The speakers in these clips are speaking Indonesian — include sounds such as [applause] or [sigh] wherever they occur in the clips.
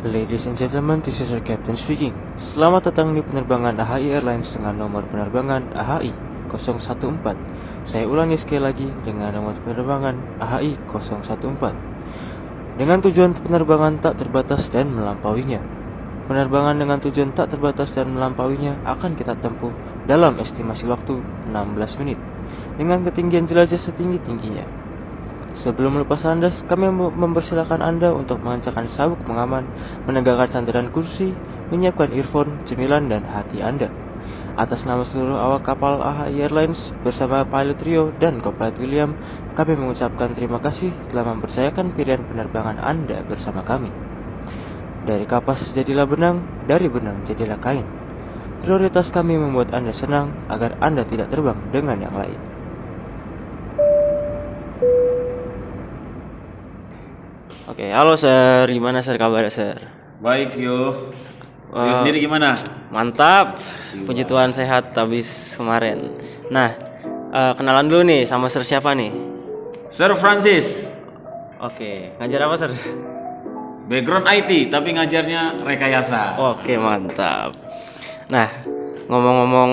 Ladies and gentlemen, this is your captain speaking. Selamat datang di penerbangan AHI Airlines dengan nomor penerbangan AHI 014. Saya ulangi sekali lagi dengan nomor penerbangan AHI 014. Dengan tujuan penerbangan tak terbatas dan melampauinya. Penerbangan dengan tujuan tak terbatas dan melampauinya akan kita tempuh dalam estimasi waktu 16 menit dengan ketinggian jelajah setinggi-tingginya. Sebelum melepas landas, kami mempersilahkan Anda untuk mengencangkan sabuk pengaman, menegakkan sandaran kursi, menyiapkan earphone, cemilan, dan hati Anda. Atas nama seluruh awak kapal AHI Airlines bersama pilot Rio dan co-pilot William, kami mengucapkan terima kasih telah mempercayakan pilihan penerbangan Anda bersama kami. Dari kapas jadilah benang, dari benang jadilah kain. Prioritas kami membuat Anda senang agar Anda tidak terbang dengan yang lain. Oke, halo Sir. Gimana Sir kabar Sir? Baik yo. Yo sendiri gimana? Mantap. Puji Tuhan sehat habis kemarin. Nah, eh, kenalan dulu nih sama Sir siapa nih? Sir Francis, Oke, ngajar apa Sir? background IT tapi ngajarnya rekayasa. Oke, mantap. Nah, ngomong-ngomong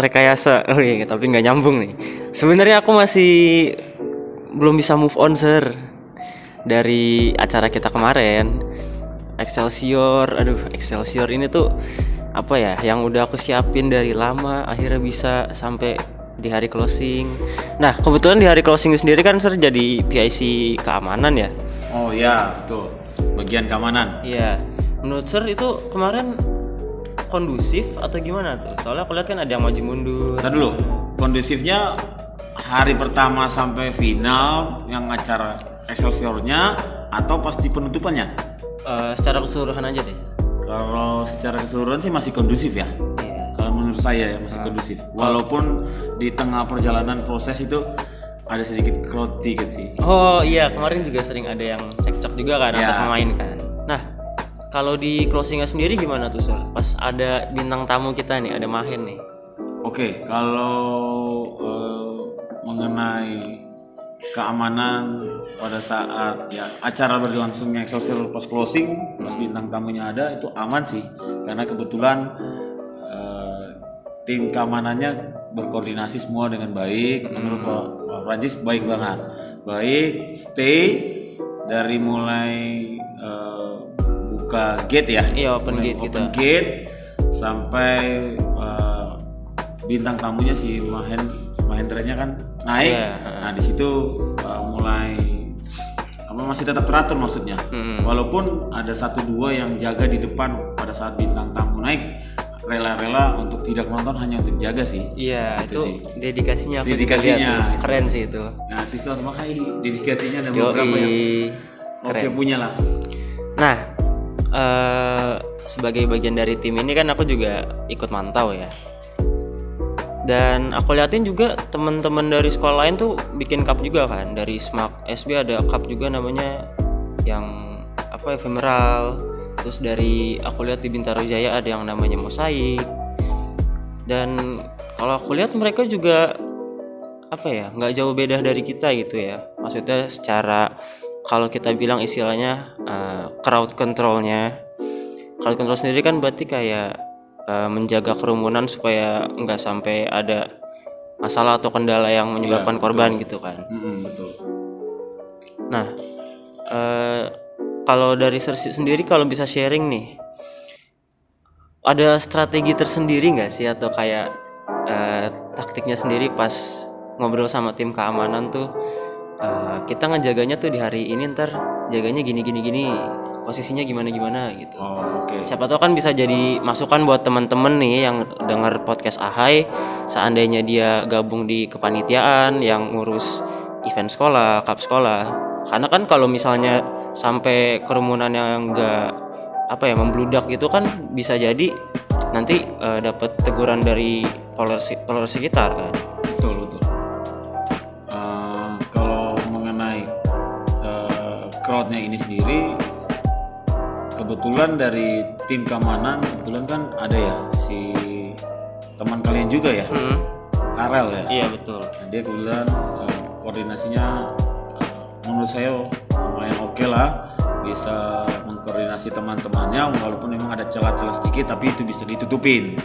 rekayasa, [laughs] iya, tapi nggak nyambung nih. Sebenarnya aku masih belum bisa move on, Sir. Dari acara kita kemarin, Excelsior, aduh, Excelsior ini tuh apa ya? Yang udah aku siapin dari lama, akhirnya bisa sampai di hari closing. Nah, kebetulan di hari closing sendiri kan, Sir, jadi PIC keamanan ya. Oh ya, tuh. Bagian keamanan. Iya, menurut Sir itu kemarin kondusif atau gimana tuh? Soalnya aku lihat kan ada yang maju mundur. Ntar dulu. Kondusifnya hari pertama sampai final yang acara Excelsiornya atau pas di penutupannya? Eh, secara keseluruhan aja deh. Kalau secara keseluruhan sih masih kondusif ya. Iya. Kalau menurut saya ya masih kondusif. Walaupun di tengah perjalanan proses itu ada sedikit crowd dikit sih. Oh iya, kemarin juga sering ada yang cekcok juga kan Iya. antar pemain kan. Nah, kalau di closingnya sendiri gimana tuh Sir? Pas ada bintang tamu kita nih, ada Mahen nih. Oke, kalau eh, mengenai keamanan pada saat ya acara berlangsungnya Excelsior pas closing, pas bintang tamunya ada itu aman sih, karena kebetulan eh, tim keamanannya berkoordinasi semua dengan baik. Menurut Pak, Pak Prancis baik banget, baik, stay dari mulai eh, buka gate ya, Iya, open Mulai gate open kita. gate sampai eh, bintang tamunya si Mahen Mahendranya kan naik. Iya, Nah di situ eh, mulai masih tetap teratur maksudnya. Mm. Walaupun ada satu dua yang jaga di depan pada saat bintang tamu naik rela-rela untuk tidak menonton hanya untuk jaga sih. Iya, Itu itu, sih. dedikasinya aku Dedikasinya, lihat. Keren sih itu. Nah siswa sama kayak dedikasinya ada Yoi. beberapa yang oke Keren. punya lah. Nah, eh sebagai bagian dari tim ini kan aku juga ikut mantau ya. Dan aku liatin juga teman-teman dari sekolah lain tuh bikin cup juga kan. Dari Smak SB ada cup juga namanya yang apa ephemeral. Terus dari aku lihat di Bintaro Jaya ada yang namanya mosaik. Dan kalau aku lihat mereka juga apa ya nggak jauh beda dari kita gitu ya maksudnya secara kalau kita bilang istilahnya uh, crowd controlnya crowd control sendiri kan berarti kayak uh, menjaga kerumunan supaya nggak sampai ada masalah atau kendala yang menyebabkan korban gitu kan. Mm-mm, betul. nah eh, kalau dari Sersi sendiri kalau bisa sharing nih ada strategi tersendiri nggak sih? Atau kayak eh, taktiknya sendiri pas ngobrol sama tim keamanan tuh eh, kita ngejaganya tuh di hari ini ntar jaganya gini gini gini posisinya gimana gimana gitu Oh oke. siapa tahu kan bisa jadi masukan buat teman-teman nih yang dengar podcast Ahai seandainya dia gabung di kepanitiaan yang ngurus event sekolah, cup sekolah. Karena kan kalau misalnya sampai kerumunan yang enggak apa ya membludak gitu kan bisa jadi nanti eh, dapat teguran dari followers followers sekitar kan. Betul betul. Eh, kalau mengenai eh, crowdnya ini sendiri, kebetulan dari tim keamanan kebetulan kan ada ya si teman kalian juga ya, Hmm, Karel ya. iya betul. Nah, dia kebetulan eh, koordinasinya eh, menurut saya lumayan oke lah bisa mengkoordinasi teman-temannya walaupun memang ada celah-celah sedikit tapi itu bisa ditutupin.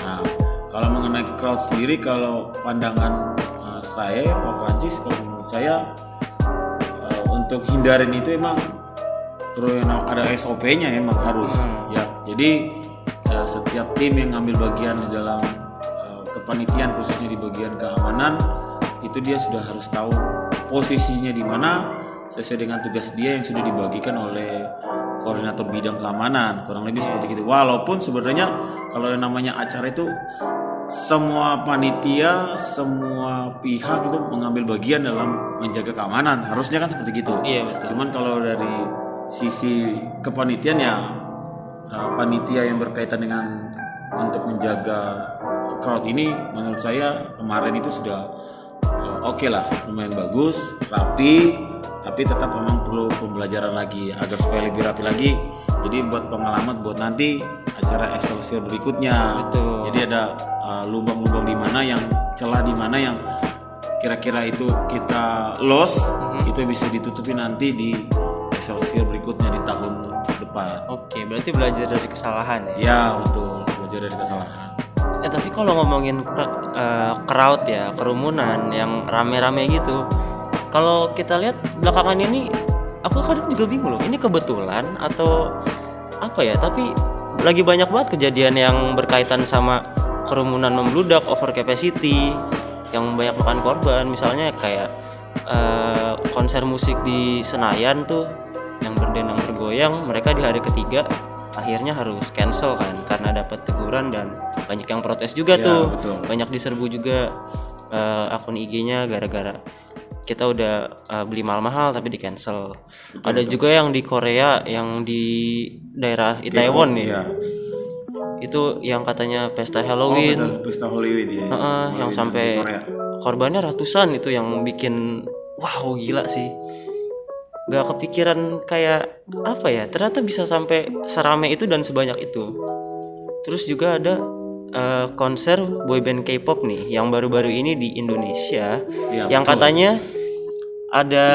Nah, kalau mengenai crowd sendiri kalau pandangan uh, saya Pak Francis kalau menurut saya uh, untuk hindarin itu emang perlu yang ada SOP-nya emang harus ya. Jadi uh, setiap tim yang ngambil bagian di dalam uh, kepanitiaan khususnya di bagian keamanan itu dia sudah harus tahu posisinya di mana sesuai dengan tugas dia yang sudah dibagikan oleh koordinator bidang keamanan kurang lebih seperti itu walaupun sebenarnya kalau yang namanya acara itu semua panitia semua pihak itu mengambil bagian dalam menjaga keamanan harusnya kan seperti itu Iya, betul. cuman kalau dari sisi kepanitiaan ya uh, panitia yang berkaitan dengan untuk menjaga crowd ini menurut saya kemarin itu sudah uh, oke lah lumayan bagus rapi tapi tetap memang perlu pembelajaran lagi agar supaya lebih rapi lagi. Jadi buat pengalaman buat nanti acara Excelsior berikutnya. Betul. jadi ada uh, lubang-lubang di mana yang celah di mana yang kira-kira itu kita loss itu bisa ditutupi nanti di Excelsior berikutnya di tahun depan Oke, berarti belajar dari kesalahan ya. ya betul belajar dari kesalahan Eh tapi kalau ngomongin eh, crowd ya, kerumunan yang rame-rame gitu. Kalau kita lihat belakangan ini aku kadang juga bingung loh. Ini kebetulan atau apa ya? Tapi lagi banyak banget kejadian yang berkaitan sama kerumunan membludak, over capacity yang banyak makan korban. Misalnya kayak eh, konser musik di Senayan tuh yang berdendang bergoyang, mereka di hari ketiga akhirnya harus cancel kan karena dapat teguran dan banyak yang protes juga Ya, tuh. betul. banyak diserbu juga eh, akun IG-nya gara-gara kita udah eh, beli mahal-mahal tapi di cancel. Ada juga yang di Korea yang di daerah Itaewon nih. ya itu yang katanya pesta oh Halloween. betul pesta Hollywood ya Heeh, yang Di sampai korbannya ratusan itu yang bikin wow gila sih. Gak kepikiran kayak apa ya ternyata bisa sampai serame itu dan sebanyak itu. Terus juga ada eh, konser boyband K-pop nih yang baru-baru ini di Indonesia. Iya, yang betul. katanya ada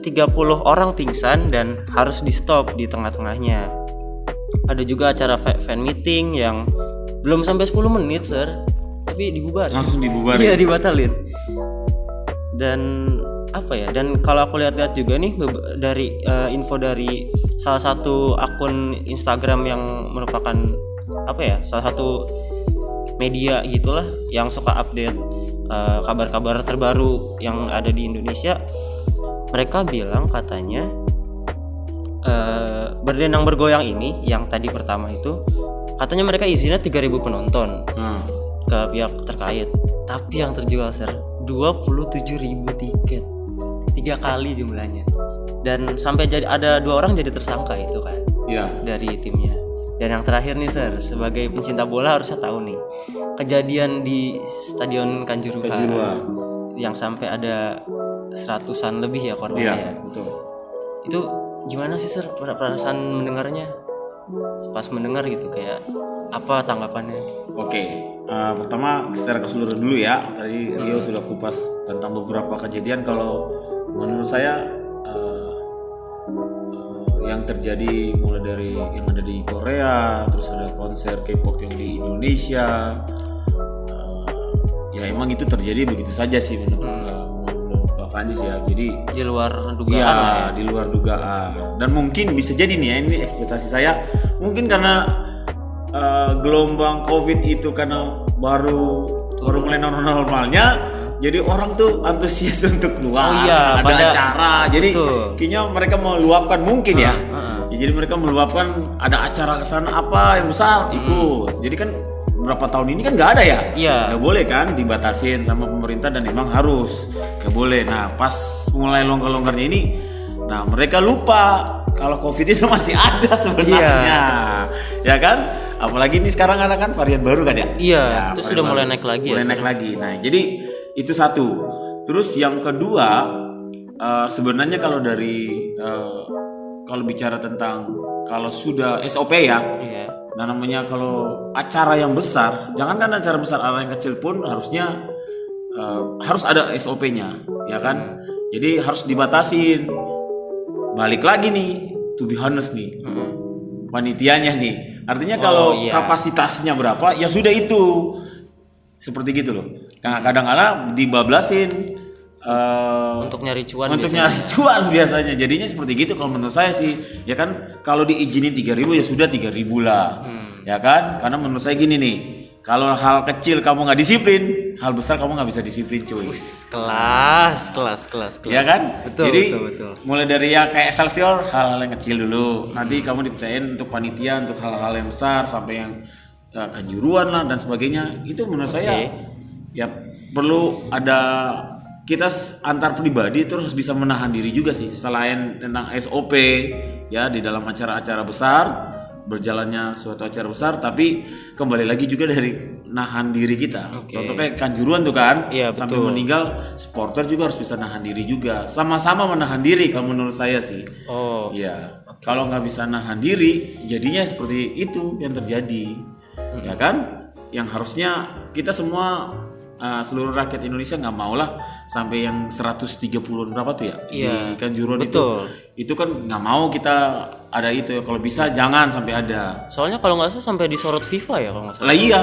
30 orang pingsan dan harus di stop di tengah-tengahnya. Ada juga acara fa- fan meeting yang belum sampai 10 menit sir. Tapi dibubarin. Langsung dibubarin. Iya dibatalin. Dan apa ya? Dan kalau aku lihat-lihat juga nih dari eh, info dari salah satu akun Instagram yang merupakan apa ya? Salah satu media gitulah yang suka update eh, kabar-kabar terbaru yang ada di Indonesia. Mereka bilang katanya eh, berdendang bergoyang ini yang tadi pertama itu katanya mereka izinnya 3000 penonton Nah, ke pihak terkait tapi yang terjual ser 27.000 tiket tiga kali jumlahnya dan sampai jadi ada dua orang jadi tersangka itu kan ya dari timnya dan yang terakhir nih ser sebagai pencinta bola harusnya tahu nih kejadian di stadion Kanjuruhan Kanjuruhan. yang sampai ada seratusan lebih ya korbannya iya ya. betul itu gimana sih per- perasaan mendengarnya pas mendengar gitu kayak apa tanggapannya Oke, eh, pertama secara keseluruhan dulu ya. Tadi Rio sudah kupas tentang beberapa kejadian. Kalau menurut saya eh, eh, yang terjadi mulai dari yang ada di Korea, terus ada konser K-pop yang di Indonesia, eh, ya emang itu terjadi begitu saja sih menurut, eh, menurut Pak Francis ya. Jadi di luar dugaan lah ya. di luar dugaan. Dan mungkin bisa jadi nih ya, ini ekspektasi saya, mungkin karena eh, gelombang COVID itu karena baru baru mulai normal normalnya, jadi orang tuh antusias [laughs] untuk keluar, Oh iya, ada pada- acara. Jadi Betul. kayaknya mereka meluapkan mungkin ya. heeh. Ya, jadi mereka meluapkan ada acara ke sana apa yang besar ikut. Jadi kan berapa tahun ini kan nggak ada ya? Iya. Nggak boleh kan dibatasin sama pemerintah dan emang harus nggak boleh. Nah pas mulai longgar-longgarnya ini, nah mereka lupa kalau covid itu [laughs] masih ada sebenarnya, ya kan? Apalagi ini sekarang ada kan varian baru kan ya? Iya, Ya, itu sudah mulai baru. naik lagi ya, Mulai naik sekarang. lagi. Nah jadi itu satu. Terus yang kedua eh, sebenarnya kalau dari eh, kalau bicara tentang kalau sudah SOP ya, Iya. Nah namanya kalau acara yang besar, jangankan acara besar, acara yang kecil pun harusnya eh, harus ada SOP-nya, ya kan? Jadi harus dibatasin. Balik lagi nih to be honest nih Heeh. panitianya nih artinya Oh, kalau iya. kapasitasnya berapa ya sudah itu seperti gitu loh. Nah kadang-kala dibablasin eh, Untuk nyari cuan untuk biasanya. nyari cuan biasanya. Jadinya seperti gitu kalau menurut saya sih. Ya kan kalau diizinin 3000 ya sudah 3000 lah. Hmm. ya kan? Karena menurut saya gini nih. Kalau hal kecil kamu nggak disiplin hal besar kamu nggak bisa disiplin cuy. Kelas, kelas, kelas, kelas. ya kan? Betul, jadi betul, betul. mulai dari ya kayak Excelsior hal-hal yang kecil dulu. Nanti kamu dipercayain untuk panitia untuk hal-hal yang besar sampai yang ya, kanjuruan lah dan sebagainya. Itu menurut saya ya perlu ada kita antar pribadi itu harus bisa menahan diri juga sih. Selain tentang SOP ya di dalam acara-acara besar berjalannya suatu acara besar tapi kembali lagi juga dari nahan diri kita. Oke. contoh kayak kanjuruan tuh kan Iya, sampai betul. meninggal supporter juga harus bisa nahan diri juga. Sama-sama menahan diri kalau menurut saya sih. Oh, Iya. Kalau nggak bisa nahan diri, jadinya seperti itu yang terjadi, ya kan? Yang harusnya kita semua uh, seluruh rakyat Indonesia nggak mau lah sampai yang 130 berapa tuh ya Iya, di Kanjuruhan betul. itu. Itu kan nggak mau kita ada itu ya. Kalau bisa jangan sampai ada. soalnya kalau nggak salah sampai disorot FIFA ya kalau nggak salah. Lah iya.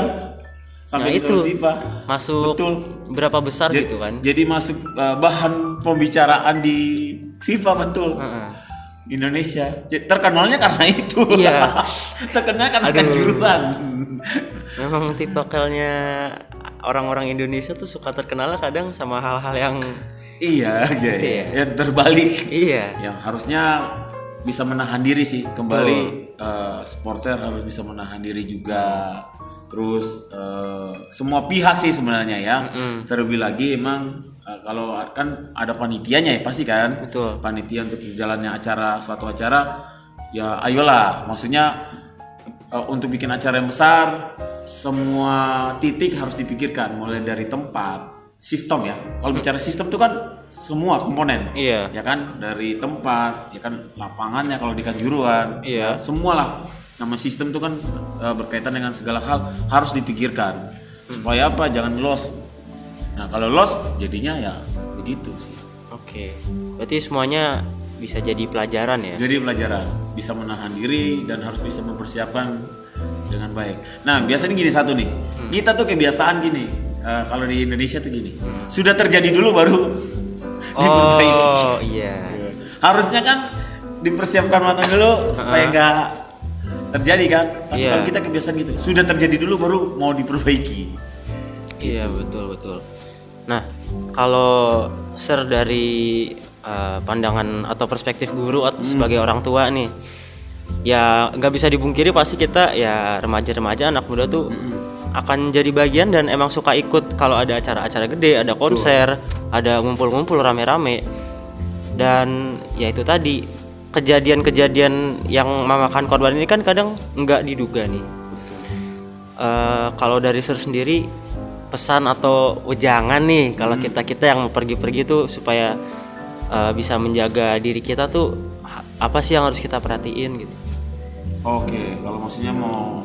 Sampai Nah, itu. FIFA. Masuk Betul. berapa besar gitu kan? Jadi masuk uh, bahan pembicaraan di FIFA betul. Heeh. Indonesia terkenalnya karena itu Iya. [laughs] terkenal karena Aduh. kanjuruhan Memang tipikalnya orang-orang Indonesia tuh suka terkenal kadang sama hal-hal yang iya iya, Gitu iya. ya. yang terbalik iya. yang harusnya bisa menahan diri sih kembali eh, supporter harus bisa menahan diri juga terus eh, semua pihak sih sebenarnya ya terlebih lagi emang kalau kan ada panitianya ya pasti kan? Betul. panitia untuk jalannya acara suatu acara ya ayolah. Maksudnya eh, untuk bikin acara yang besar semua titik harus dipikirkan. Mulai dari tempat sistem ya. Kalau bicara sistem itu kan semua komponen. Iya. ya kan? Dari tempat ya kan? Lapangannya kalau di kanjuruan. Iya. ya, semua lah nama sistem itu kan eh, berkaitan dengan segala hal harus dipikirkan. Supaya apa? Jangan loss nah kalau loss jadinya ya begitu sih Oke. Berarti semuanya bisa jadi pelajaran ya? Jadi pelajaran bisa menahan diri dan harus bisa mempersiapkan dengan baik. Nah biasanya gini satu nih, kita tuh kebiasaan gini. eh, kalau di Indonesia tuh gini, sudah terjadi dulu baru [laughs] diperbaiki. Oh iya. Harusnya kan dipersiapkan matang dulu supaya nggak terjadi kan. Tapi Iya. kalau kita kebiasaan gitu, sudah terjadi dulu baru mau diperbaiki. Iya betul betul. Nah kalau ser dari uh, pandangan atau perspektif guru atau sebagai orang tua nih, ya nggak bisa dibungkiri pasti kita ya remaja-remaja anak muda tuh akan jadi bagian dan emang suka ikut kalau ada acara-acara gede, ada konser, ada ngumpul-ngumpul rame-rame. Dan ya itu tadi kejadian-kejadian yang memakan korban ini kan kadang nggak diduga nih. Eh, kalau dari Sir sendiri pesan atau wejangan nih kalau kita kita yang mau pergi-pergi tuh supaya eh, bisa menjaga diri kita tuh apa sih yang harus kita perhatiin gitu? Oke, kalau maksudnya mau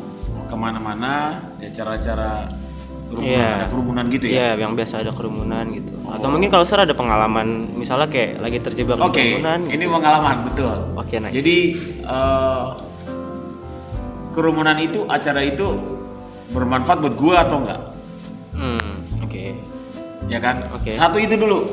ke mana-mana, di acara-acara kerumunan, Iya. ada kerumunan gitu ya. Iya, yang biasa ada kerumunan gitu. Atau mungkin kalau Sir ada pengalaman misalnya kayak lagi terjebak di Oke, kerumunan. gitu. ini pengalaman betul. Oke, nice. Jadi eh, kerumunan itu, acara itu bermanfaat buat gua atau enggak? Hmm, oke. Ya kan? Oke. Satu itu dulu,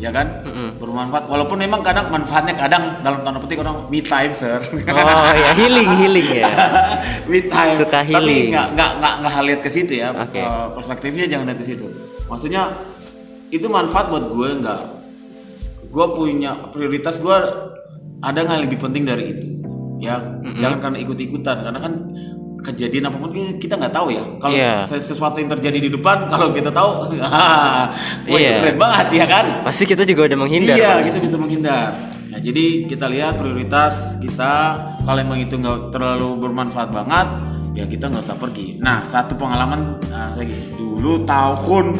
ya kan? Mm-mm. Bermanfaat. Walaupun memang kadang manfaatnya kadang dalam tanda petik orang me time, sir. Oh ya healing healing ya. [laughs] me time. Suka Tapi healing. nggak nggak nggak nggak lihat ke situ ya. Oke. Eh, perspektifnya jangan lihat ke situ. Maksudnya itu manfaat buat gue nggak. Gue punya prioritas gue ada nggak yang lebih penting dari itu. Ya, jangan karena ikut-ikutan karena kan kejadian apa pun kita nggak tahu ya. Kalau Iya. ses- sesuatu yang terjadi di depan, [laughs] kalau kita tahu, [laughs] wah itu Iya. keren banget ya kan? Pasti kita juga udah menghindar. Iya, kita bisa menghindar. Nah, jadi kita lihat prioritas kita. Kalau emang itu nggak terlalu bermanfaat banget, ya kita nggak usah pergi. Nah, satu pengalaman nah, saya gini. Dulu tahun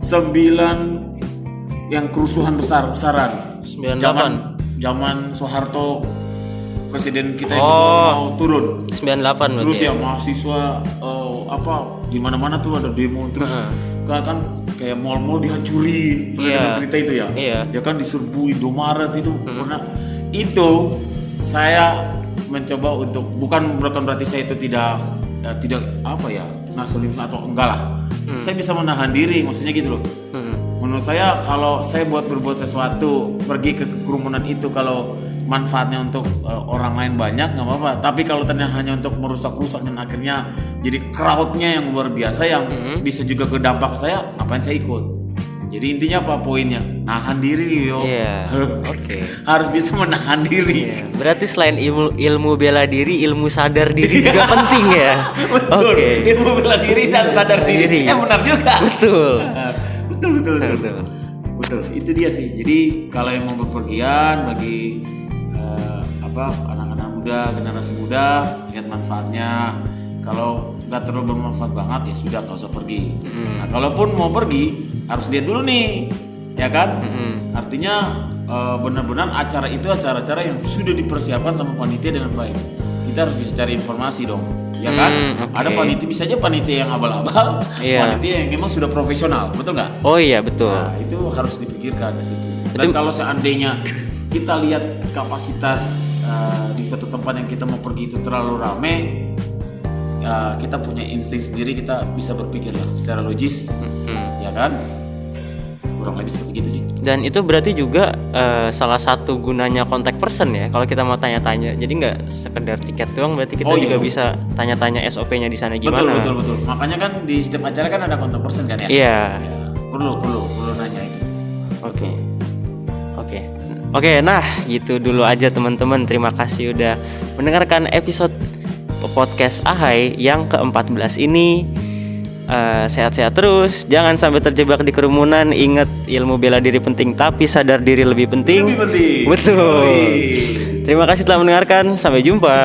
9 yang kerusuhan besar-besaran. 98. Zaman zaman Soeharto presiden kita yang Oh. mau turun. 98 Terus berarti. ya mahasiswa eh, apa di mana-mana tuh ada demo terus kan, kan kayak mall-mall dihancurin. Pernah Iya. cerita itu ya? Iya. Ya kan diserbu Indomaret itu pernah itu saya mencoba untuk bukan bukan berarti saya itu tidak ya, tidak apa ya nasolim atau enggak lah. Saya bisa menahan diri, maksudnya gitu loh. Hmm. Menurut saya kalau saya buat berbuat sesuatu pergi ke kerumunan itu kalau manfaatnya untuk uh, orang lain banyak nggak apa-apa. Tapi kalau ternyata hanya untuk merusak-rusak dan akhirnya jadi crowdnya yang luar biasa yang bisa juga ke saya, ngapain saya ikut? Jadi intinya apa poinnya? Nahan diri yo. Iya. [laughs] Oke. Harus bisa menahan diri. Berarti selain ilmu ilmu bela diri, ilmu sadar diri juga penting ya. [laughs] Betul. Oke. Ilmu bela diri dan sadar diri. Diri. Eh benar juga. Betul. [laughs] betul betul betul. Betul. Betul. Itu dia sih. Jadi kalau yang mau berpergian bagi apa anak-anak muda, generasi muda lihat manfaatnya. Kalau nggak terlalu bermanfaat banget ya sudah nggak usah pergi. Nah, kalaupun mau pergi harus lihat dulu nih, ya kan? Mm-mm. Artinya eh, benar-benar acara itu acara-acara yang sudah dipersiapkan sama panitia dengan baik. Kita harus bisa cari informasi dong, ya kan? Hmm, oke. Ada panitia bisa aja panitia yang abal-abal, Iya. panitia yang memang sudah profesional, betul nggak? Oh iya betul. Nah, itu harus dipikirkan di situ. Dan kalau seandainya kita lihat kapasitas uh, di suatu tempat yang kita mau pergi itu terlalu rame, ya kita punya insting sendiri, kita bisa berpikir ya secara logis, Mm-mm. ya kan? Kurang lebih seperti itu sih. Dan itu berarti juga eh, salah satu gunanya contact person ya. Kalau kita mau tanya-tanya, jadi nggak sekedar tiket doang, berarti kita Oh, juga iya. bisa tanya-tanya SOP-nya di sana Betul gimana. betul betul. Makanya kan di setiap acara kan ada kontak person kan ya? Iya. Ya, perlu perlu perlu nanya itu. Oke. Oke. Oke, nah gitu dulu aja teman-teman. Terima kasih udah mendengarkan episode podcast Ahai yang ke-14 ini. Eh, sehat-sehat terus, jangan sampai terjebak di kerumunan. Ingat ilmu bela diri penting, tapi sadar diri lebih penting. Lebih penting. Betul. Terima kasih telah mendengarkan. Sampai jumpa.